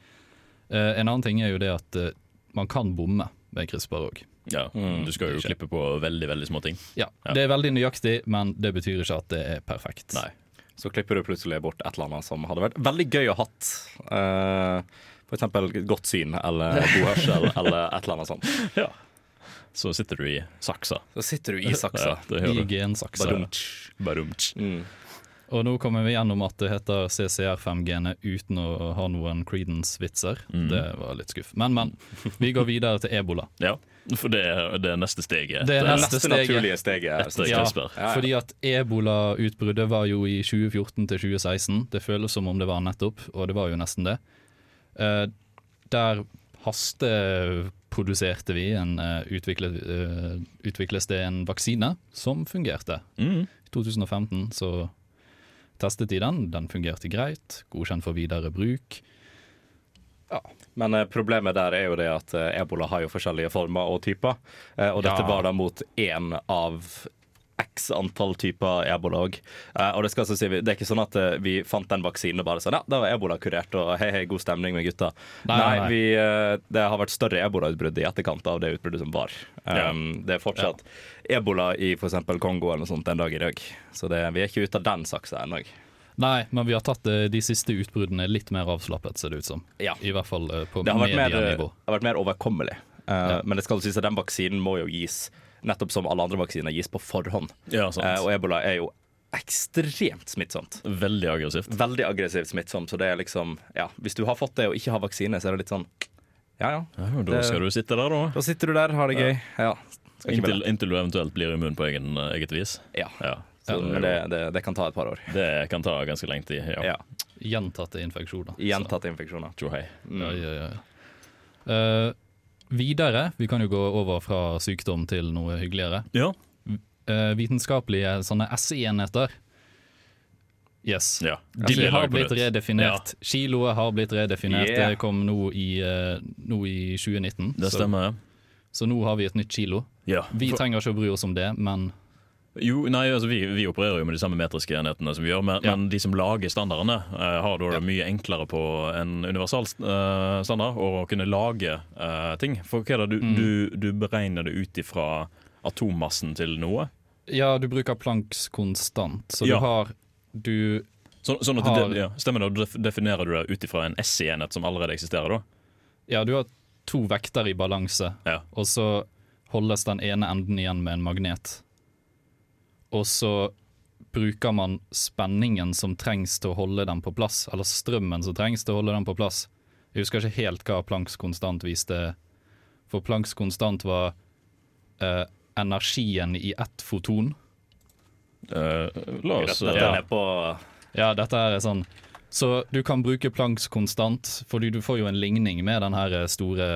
Eh, en annen ting er jo det at eh, man kan bomme med CRISPR òg. Ja, Mm, Du skal jo klippe på veldig veldig små ting. Ja, Ja. Det er veldig nøyaktig, men det betyr ikke at det er perfekt. Nei. Så klipper du plutselig bort et eller annet som hadde vært veldig gøy å hatt. Uh, F.eks. eksempel godt syn eller god hørsel eller et eller annet sånt. Ja. Så sitter du i saksa. Så sitter du i saksa. Ja, det gjør I du. gensaksa. Barumtsj. Barumtsj. Mm. Og nå kommer vi gjennom at det heter CCR5-genet uten å ha noen Creedence-vitser. Mm. Det var litt skuff. Men, men. Vi går videre til ebola. Ja, for det er det neste steget. Det er Det neste neste steget. naturlige steget. Etter Ja, CRISPR. ja. Fordi at ebolautbruddet var jo i 2014 til 2016. Det føles som om det var nettopp, og det var jo nesten det. Uh, der hasteproduserte vi en uh, utviklet, uh, utvikles det en vaksine som fungerte. Mm. I 2015 så testet de den, den fungerte greit, godkjent for videre bruk. Ja. Men eh, problemet der er jo det at eh, ebola har jo forskjellige former og typer. Eh, og dette Ja. var da mot én av x antall typer ebola òg. Eh, og det skal altså si, det er ikke sånn at eh, vi fant den vaksinen og bare sånn Ja, da var ebola kurert, og hei, hei, god stemning med gutta. Nei, nei, nei. Vi, eh, det har vært større ebolautbrudd i etterkant av det utbruddet som var. Um, Det er fortsatt ebola i f.eks. Kongo eller noe sånt en dag i dag. Så det, vi er ikke ute av den saksa ennå. Nei, men vi har tatt de siste utbruddene litt mer avslappet, ser det ut som. Ja. I hvert fall på medienivå. det har vært mer overkommelig. Uh, Ja. Men det skal sies at den vaksinen må jo gis, nettopp som alle andre vaksiner, gis på forhånd. Ja, sant. Eh, og ebola er jo ekstremt smittsomt. Veldig aggressivt. Veldig aggressivt smittsomt. Så det er liksom Ja, hvis du har fått det og ikke har vaksine, så er det litt sånn Ja ja. Ja, da Det- skal du sitte der, da. Da sitter du der, har det gøy. Ja. Skal ikke Inntil, inntil du eventuelt blir immun på egen, eget vis. ja. Ja. Det, det, det kan ta et par år. det kan ta ganske lenge tid. Ja. Ja. Gjentatte infeksjoner. Gjentatte infeksjoner. Tjo hei. Mm. Ja, ja, ja. Eh, videre, vi kan jo gå over fra sykdom til noe hyggeligere. Ja. Eh, vitenskapelige sånne SI-enheter. Yes. Ja. De har blitt redefinert. redefinert. Kiloet har blitt redefinert. Yeah. Det kom nå i, eh, nå i 2019. Det Så- stemmer. ja. Så nå har vi et nytt kilo. Ja. Vi trenger ikke å bry oss om det, men Jo, nei, altså vi, vi opererer jo med de samme metriske enhetene som vi gjør, men, Ja. men de som lager standardene, uh, har da det mye enklere på en universal uh, standard å kunne lage uh, ting. For hva er det du, Mm. du, du beregner det ut ifra atommassen til noe? ja, du bruker Plancks konstant, så Ja. du har Du Så, sånn at har det, ja, Stemmer det, definerer du det ut ifra en SI-enhet som allerede eksisterer, da? Ja, du har to vekter i balanse, og så holdes den ene enden igjen med en magnet. Og så bruker man spenningen som trengs til å holde den på plass, eller strømmen som trengs til å holde den på plass. Jeg husker ikke helt hva Plancks konstant viste, for Plancks konstant var eh, energien i ett foton. Uh, la oss Dette ja. er på Ja, dette her er sånn Så du kan bruke Plancks konstant, fordi du får jo en ligning med den her store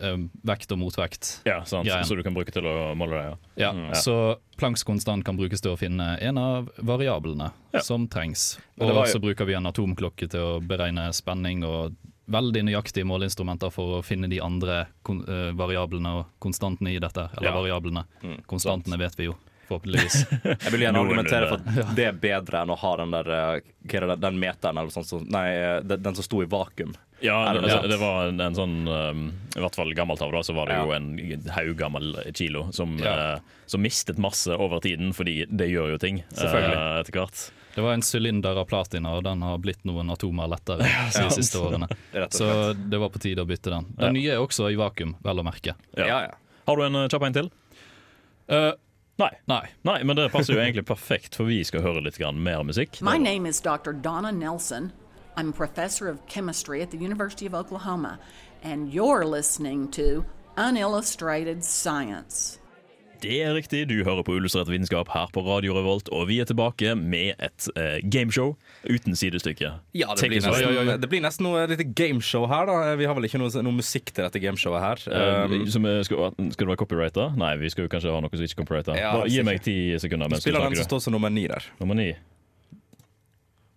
eh, vekt og motvekt. ja, sant. Greien. Så du kan bruke til å måle det, ja. Ja, Mm, ja. Så Plancks konstant kan brukes til å finne en av variablene som trengs. Og jo- så bruker vi en atomklokke til å beregne spenning og veldig nøyaktige måleinstrumenter for å finne de andre kon eh, variablene og konstantene i dette. Eller Ja. variablene. Mm, Konstantene vet vi jo, forhåpentligvis. Jeg vil gjerne argumentere for at det er bedre enn å ha den der eh, hva er det, den meteren eller sånt, som Nei, den, den som sto i vakuum. Ja, det, det noe det, var en, en sånn um, I hvert fall gammelt av da, så var det Ja. jo en haugammel kilo som, Ja. uh, som mistet masse over tiden, fordi det gjør jo ting eh, etter hvert. Det var en sylinder av platina, og den har blitt noen atomer lettere de siste årene. Så det var på tide å bytte den. Den nye er også i vakuum, vel å merke. Ja. Ja, ja. Har du en uh, kjapp en til? Uh, Nei. nei. Nei, men det passer jo egentlig perfekt, for vi skal høre litt mer musikk. My name is Dr. Donna Nelson. I'm a professor of chemistry at the University of Oklahoma, and you're listening to Unillustrated Science. Det er riktig, du hører på Illustrert vitenskap her på Radio Revolt, og vi er tilbake med et eh, gameshow uten sidestykke. Ja, det blir, nesten, det blir nesten noe lite gameshow her, da. Vi har vel ikke noe, noe musikk til dette gameshowet her. Um, Um, som er, skal, skal det være copyrighta? Nei, vi skal jo kanskje ha noe som ikke er copyrighta. Ja, Bare Gi meg ti sekunder spiller den som står som nummer ni der. Nummer ni.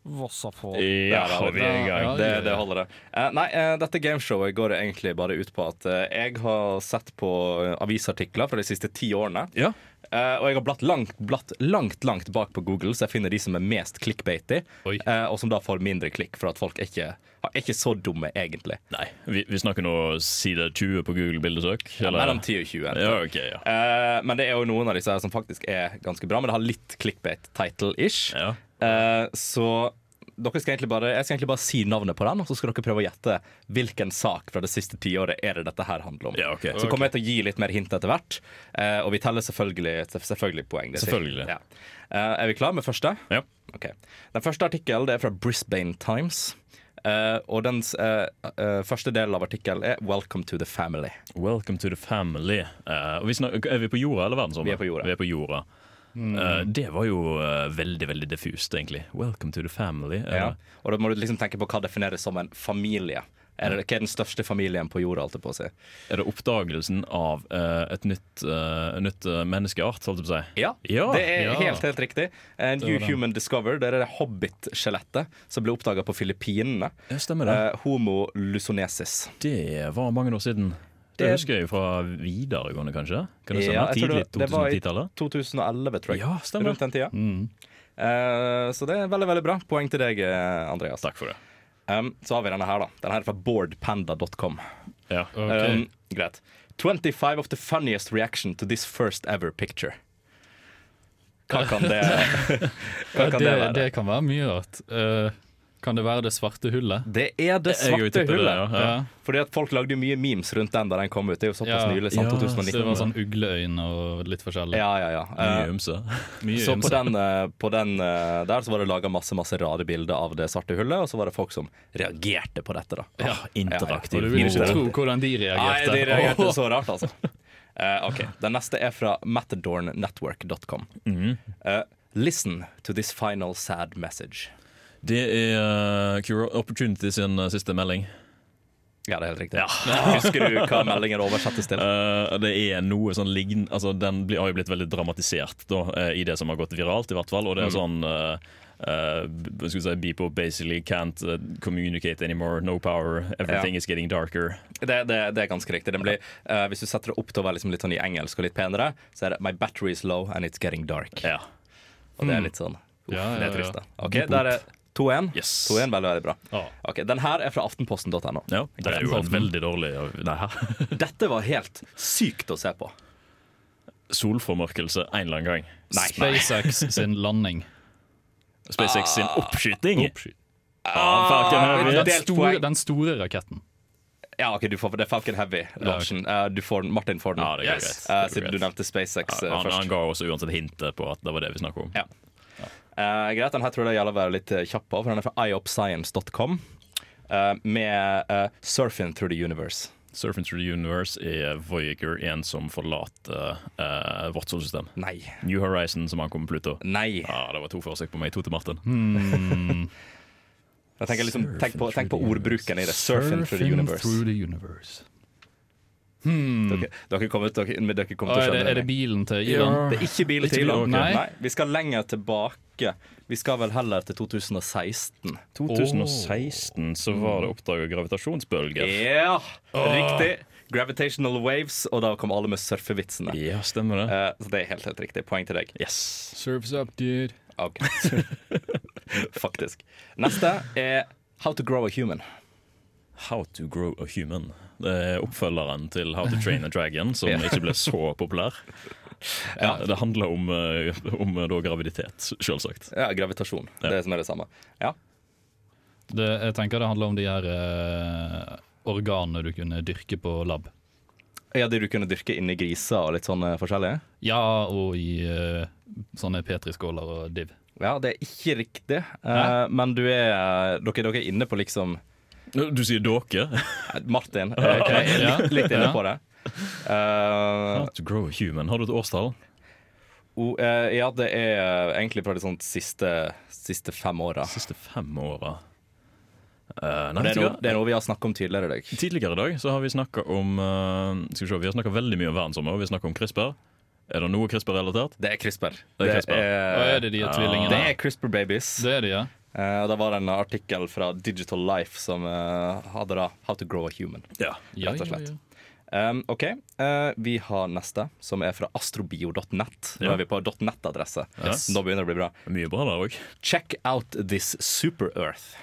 Vossafall. Ja, vi er i gang. Det, det holder, det. Eh, nei, eh, dette gameshowet går egentlig bare ut på at eh, jeg har sett på eh, avisartikler fra de siste ti årene. Ja. Eh, og jeg har blatt langt, blatt langt langt bak på Google, så jeg finner de som er mest clickbaity. Eh, og som da får mindre klikk, for at folk ikke, er ikke så dumme, egentlig. Nei, vi, vi snakker nå side 20 på Google bildesøk? Ja, mellom 10 og 20. Ja, okay, ja. Uh, men det er jo noen av disse her som faktisk er ganske bra, men det har litt clickbait-title-ish. Ja. Eh, så dere skal egentlig bare, jeg skal egentlig bare si navnet på den, og så skal dere prøve å gjette hvilken sak fra det siste tiåret er det dette her handler om. Ja, okay. Så kommer jeg til å gi litt mer hint etter hvert, eh, og vi teller selvfølgelig, selvfølgelig poeng. Det Selvfølgelig. Ja. Eh, er vi klar med første? Ja. Okay. Den første artikkelen er fra Brisbane Times. eh, og dens eh, første del av artikkelen er 'Welcome to the family'. Welcome to the family. Vi snakker, er vi på jorda eller verdensrommet? Vi er på jorda. Vi er på jorda. Eh, det var jo uh, veldig veldig diffust, egentlig. Welcome to the family. Ja. Og da må du liksom tenke på hva defineres som en familie. Er det, hva er den største familien på jorda? Alt det på å si? Er det oppdagelsen av uh, et nytt, uh, nytt menneskeart, holdt jeg på å si? Ja, Ja, det er ja. helt helt riktig. A New. Human Discover, Det er det hobbit-skjelettet som ble oppdaga på Filippinene. Ja, stemmer det. Uh, Homo lusonesis. Det var mange år siden. Det, husker jeg fra videregående, kanskje? Kan det? Ja, Tidlig det- det var i 2011, tror jeg. Ja, stemmer. Rundt den tida. Mm. Uh, så det er veldig veldig bra. Poeng til deg, eh, Andreas. Takk for det. Um, så har vi denne her, da. Den her er fra boardpanda.com. Ja. Ok. Um, greit. 25 of the funniest reaction to this first ever picture. Hva kan det, hva Ja, kan det, det være? det kan være mye rart. Eh, kan det være det svarte hullet? Det er det svarte hullet. det, ja. Ja. Fordi at folk lagde jo mye memes rundt den da den kom ut. Det er jo såpass Ja. nylig. sant? Ja, Så det var sånn ugleøyne og litt forskjellig. Ja, ja, ja. Mye Eh, ymse. Så på den, eh, på den eh, der så var det laga masse masse rare bilder av det svarte hullet, og så var det folk som reagerte på dette. da Ja, interaktiv. Og du vil ikke tro hvordan de reagerte. Nei, de reagerte så rart, altså. Uh, ok, Den neste er fra matadornetwork.com. Mhm. Uh, listen to this final sad message. Det er uh, Cure Opportunity sin uh, siste melding. Ja, det er helt riktig. Husker du hva meldingen oversettes til? Uh, det er noe sånn lign... Altså, den blir, har jo blitt veldig dramatisert da, i det som har gått viralt, i hvert fall. Og det er Mm. sånn Uh, si, People basically can't uh, communicate anymore. No power. Everything Ja. is getting darker. Det, det, det er ganske riktig. Den blir, uh, hvis du setter det opp til å være liksom litt sånn i engelsk og litt penere, så er det My battery is low and it's getting dark. Og det er litt sånn uff, Ja, ja, Det er trist, da. Okay, der er 2-1. Yes. 2-1, Veldig, veldig bra. Ja. Ok, Den her er fra aftenposten.no. Ja, det er jo en veldig dårlig Nei, her. Dette var helt sykt å se på. Solformørkelse en eller annen gang. Nei. SpaceX sin landing. SpaceX sin oppskyting. Oppsky Ah, Falcon Heavy. Den store, den store raketten. Ja, ok, du får, Det er Falcon Heavy-launchen. Ja, okay. får Martin får den. Ja, det er Yes. greit. Eh, er siden du nevnte SpaceX Ja, han, han, han ga oss uansett hintet på at det var det vi snakket om. Ja. Eh, greit, den her tror jeg gjelder å være litt eh, kjapp på, for den er fra iopscience.com. Uh, med uh, 'Surfing Through the Universe'. Surfing Through the Universe er Voyager en som forlater eh, vårt solsystem. Nei. New Horizon som ankommer Pluto. Nei. Ja, det var to forsøk på meg. To til Martin. Hmm. Jeg tenker liksom, tenk, på, tenk på ordbruken i det. 'Surfing Through the through the universe. Hmm. Dere, dere kommer, dere, men dere kommer til å er, det, skjønne er det bilen til Elon? Det er ikke bilen til Elon. Nei. Nei. Vi skal lenger tilbake. Vi skal vel heller til 2016. 2016 så var det oppdaga gravitasjonsbølger. Ja, oh. riktig. Gravitational waves, og da kom alle med surfevitsene. Ja, stemmer det. Uh, så det er helt, helt riktig. Poeng til deg. Yes. Surfs up, dude. Ok. Faktisk. Neste er How to grow a human. How to grow a human. Det er oppfølgeren til How to train a dragon, som Ja. ikke ble så populær. Ja, det handler om, eh, om eh, da graviditet, selvsagt. Ja, gravitasjon. Ja. Det som er det samme. Ja. Det, jeg tenker det handler om de her eh, organene du kunne dyrke på lab. ja, De du kunne dyrke inni griser og litt sånn forskjellige? forskjellig? Ja, og i eh, sånne petriskåler og div. Ja, det er ikke riktig, eh, men du er, dere, dere er inne på liksom Du sier dere? Martin er jeg Ja. litt, litt inne på det. Uh, to grow a human. Har du et årstall? eh, ja, det er eh, egentlig fra de sånt siste, siste fem åra. Siste fem åra. Uh, nei, Det, er noe- det er noe vi har snakka om tidligere i dag. Tidligere i dag så har vi snakka om uh, Skal vi se, vi har snakka veldig mye om verdenssommer, og vi har snakka om CRISPR. Er det noe CRISPR-relatert? Det er CRISPR. Det er CRISPR. Og er det de Ja. tvillingene? Det er CRISPR Babies. Det er de, ja. Eh, og Da var en artikkel fra Digital Life som uh, hadde da How to grow a human. Ja. Ja, Rett og ja, slett. ja. Um, OK, uh, vi har neste, som er fra astrobio.net. Nå er vi på .net-adresse. Yes. Nå begynner det å bli bra. Mye bra der òg. Check out this super earth.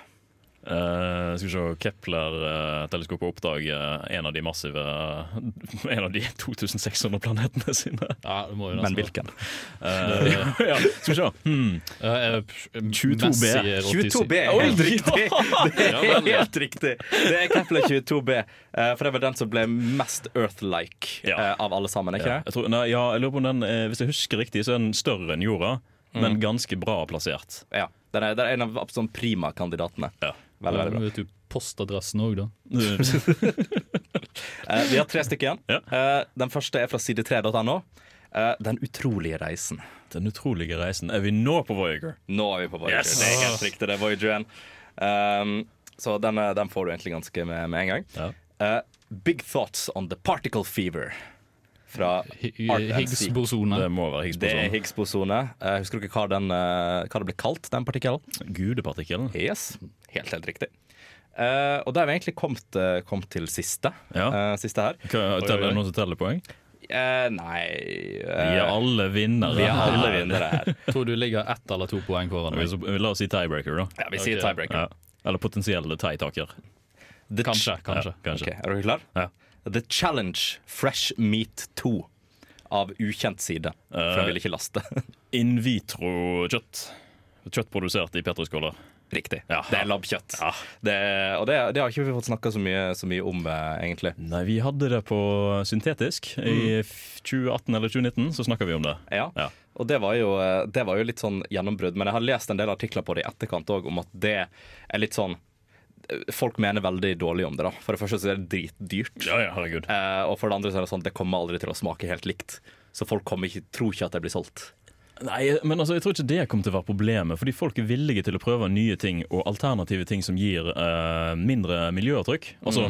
Uh, skal vi se Kepler-teleskopet oppdager en av de massive En av de 2600 planetene sine. ja det må jo Men hvilken? Eh, ja, skal vi se. Hmm. være. Eh, 22B. Messi er 87. 22B er helt riktig! Det er helt riktig Det er Kepler 22B. eh, for det var den som ble mest Earth-like eh, av alle sammen. ikke Ja, det? jeg, tror, nei, ja, jeg lurer på om den eh, Hvis jeg husker riktig, så er den større enn jorda, men ganske bra plassert. Ja. Den er, den er en av sånn prima-kandidatene. Ja. Veldig, veldig bra. vet du postadressen òg, da? uh, vi har tre stykker igjen. Ja. Uh, den første er fra side3.no. Eh, den utrolige reisen. Den utrolige reisen. Er vi nå på Voyager? Nå er vi på Voyager. Yes. Det er helt riktig. det er Voyager 1. Um, så den, den får du egentlig ganske med, med en gang. Ja. Eh, big thoughts on the particle fever. Fra. Higgs-bosone. Det må være Det er Higgs-boson. Higgs-bosone. Uh, husker dere hva, den, uh, hva det ble kalt, den partikkelen? Gudepartikkelen. Yes, helt, helt riktig. Uh, og da har vi egentlig kommet, kommet til siste. Ja. Eh, siste her. Hva, teller, er det noen som teller poeng? Uh, nei Vi eh, er alle vinnere. vi er alle vinnere her. Tror du ligger ett eller to poeng foran meg. så La oss si tiebreaker, da. Ja, vi sier tiebreaker. Ja. Eller potensielle tie-taker. Kanskje. kanskje. Ja, kanskje. Okay. er dere klare? Ja. The Challenge Fresh Meat 2 av ukjent side. For han jeg vil ikke laste. In vitro-kjøtt. Kjøtt produsert i petriskåler. Riktig. Ja. Det er labkjøtt. Ja. Det, og det, det har ikke vi fått snakka så, så mye om, eh, egentlig. Nei, vi hadde det på syntetisk. I 2018 eller 2019 så snakka vi om det. Ja. Ja. Og det var, jo, eh, det var jo litt sånn gjennombrudd. Men jeg har lest en del artikler på det i etterkant òg, om at det er litt sånn Folk mener veldig dårlig om det. da For det første så er det dritdyrt. Ja, ja, herregud. Eh, og for det andre så er det sånn det kommer aldri til å smake helt likt. Så folk kommer ikke, tror ikke at det blir solgt. Nei, men altså, jeg tror ikke det kommer til å være problemet. Fordi folk er villige til å prøve nye ting og alternative ting som gir eh, mindre miljøavtrykk. Altså,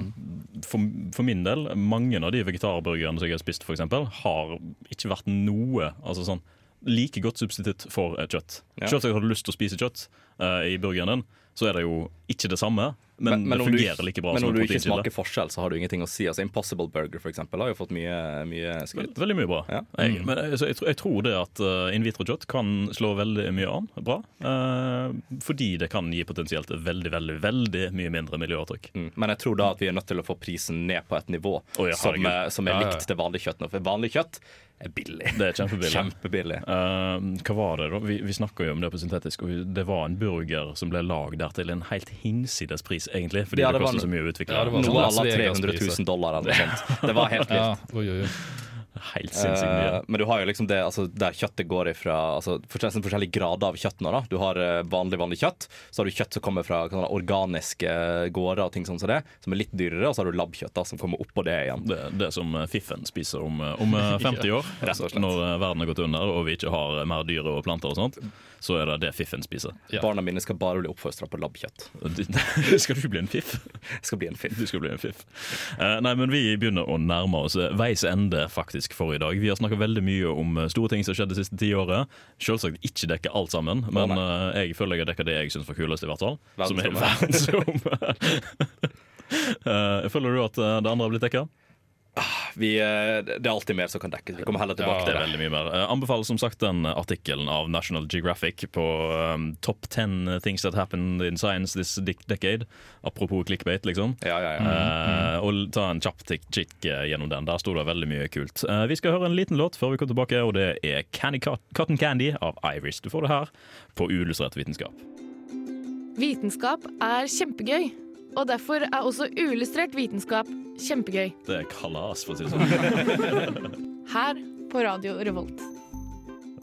for, for min del, mange av de vegetarburgerne som jeg har spist, for eksempel, har ikke vært noe altså sånn, like godt substitutt for eh, kjøtt. Ja. Kjøtt jeg hadde lyst til å spise kjøtt eh, i burgeren din, så er det jo ikke det samme, men, det fungerer du- like bra men som Men når du ikke smaker forskjell, så har du ingenting å si. Altså Impossible Burger for eksempel, har jo fått mye, mye skryt. Veldig mye bra. Ja. Jeg, men altså, jeg, tror- jeg tror det at uh, in vitro-kjøtt kan slå veldig mye an bra. Uh, fordi det kan gi potensielt veldig, veldig veldig mye mindre miljøavtrykk. Mm. Men jeg tror da at vi er nødt til å få prisen ned på et nivå oh, ja, som, er- som er likt til vanlig kjøtt. nå. For vanlig kjøtt er billig. Det er kjempebillig. Kjempebillig. Uh, hva var det da? Vi, vi snakka jo om det på syntetisk, og det var en burger som ble lagd der til en helt hinsides pris, egentlig. Fordi Ja, det, det koster så mye å utvikle. Ja, det var Noe av à 300 000 dollar eller noe sånt. Det var helt vilt. oi, oi, oi. Helt sinnssykt mye. Uh, men du har jo liksom det altså, der kjøttet går ifra altså, forskjellige, grader av kjøtt nå. da Du har eh, vanlig vanlig kjøtt, så har du kjøtt som kommer fra sånn, organiske gårder og ting sånn som det, som er litt dyrere, og så har du labbkjøtt da som kommer oppå det igjen. Det, det som eh, Fiffen spiser om, eh, om eh, 50 år, ja, når eh, verden har gått under og vi ikke har eh, mer dyr og planter og sånt, så er det det Fiffen spiser. Barna mine skal bare bli oppfostra på labbkjøtt. Skal du bli en fiff? Jeg skal bli en fiff. Du skal bli en fiff. Uh, nei, men vi begynner å nærme oss veis ende faktisk for i dag. Vi har snakka veldig mye om eh, store ting som skjedde det siste tiåret. Selvsagt ikke dekke alt sammen, men uh, jeg føler jeg har dekka det jeg syns var kulest, i hvert fall. Som er verdensrommet. uh, føler du at det andre har blitt dekka? Vi, eh, det er alltid mer som kan dekkes. Vi kommer heller tilbake ja, til det. veldig mye mer. Eh, anbefaler som sagt den artikkelen av National Geographic på um, Top 10 things that happened in science this decade. Apropos clickbait, liksom. Ja, ja, ja. uh, og ta en kjapp kikk gjennom den. Der sto det veldig mye kult. Uh, vi skal høre en liten låt før vi kommer tilbake, og det er Candy Cotton Candy av Iris. Du får det her på Uillustrert vitenskap. Vitenskap er kjempegøy, og derfor er også uillustrert vitenskap kjempegøy. Det er kalas, for å si det sånn. Her på Radio Revolt.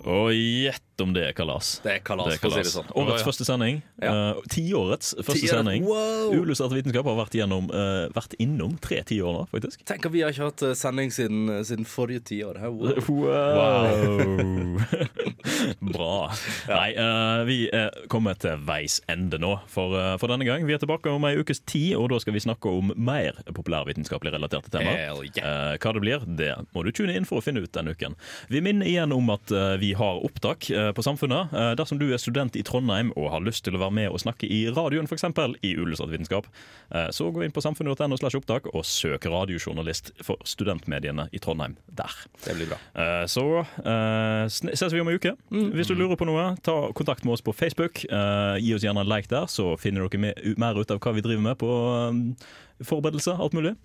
Og gjett om det er kalas. Det er kalas, for å si det sånn. Årets ja. første sending. Ja. Uh, tiårets første Tiåret, sending. wow! Ulysserte vitenskap har vært, gjennom, uh, vært innom tre tiår nå, faktisk. Tenk at vi har ikke hatt eh, sending siden, siden forrige tiår. Wow. Wow! Bra. Nei, uh, vi er kommet til veis ende nå for, eh, for denne gang. Vi er tilbake om ei ukes tid, og da skal vi snakke om mer populærvitenskapelig relaterte temaer. Eh, hva det blir, det må du tune inn for å finne ut denne uken. Vi minner igjen om at eh, vi har opptak eh, på Samfunnet. Eh, dersom du er student i Trondheim og har lyst til å være med og snakke i radioen, f.eks. i Uillustrert vitenskap, eh, så gå inn på samfunnet.no slash opptak og søk radiojournalist for studentmediene i Trondheim der. Det blir bra. Eh, Så eh, ses vi om en uke. Hvis du lurer på noe, ta kontakt med oss på Facebook. Eh, gi oss gjerne en like der, så finner dere mer ut av hva vi driver med på forberedelse. Alt mulig.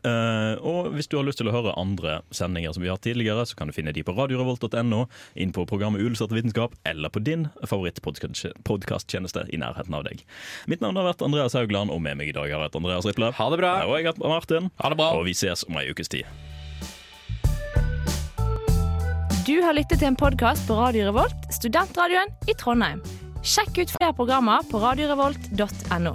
Eh, og hvis du har lyst til å høre andre sendinger som vi har hatt tidligere, så kan du finne de på radiorevolt.no, inn på programmet Uillustrert vitenskap, eller på din favorittpodkasttjeneste i nærheten av deg. Mitt navn har vært Andreas Haugland, og med meg i dag har vært Andreas Riple. Ha det bra. Og jeg heter Martin. Ha det bra. Og vi ses om ei ukes tid. Du har lyttet til en podkast på Radio Revolt, studentradioen i Trondheim. Sjekk ut flere programmer på radiorevolt.no.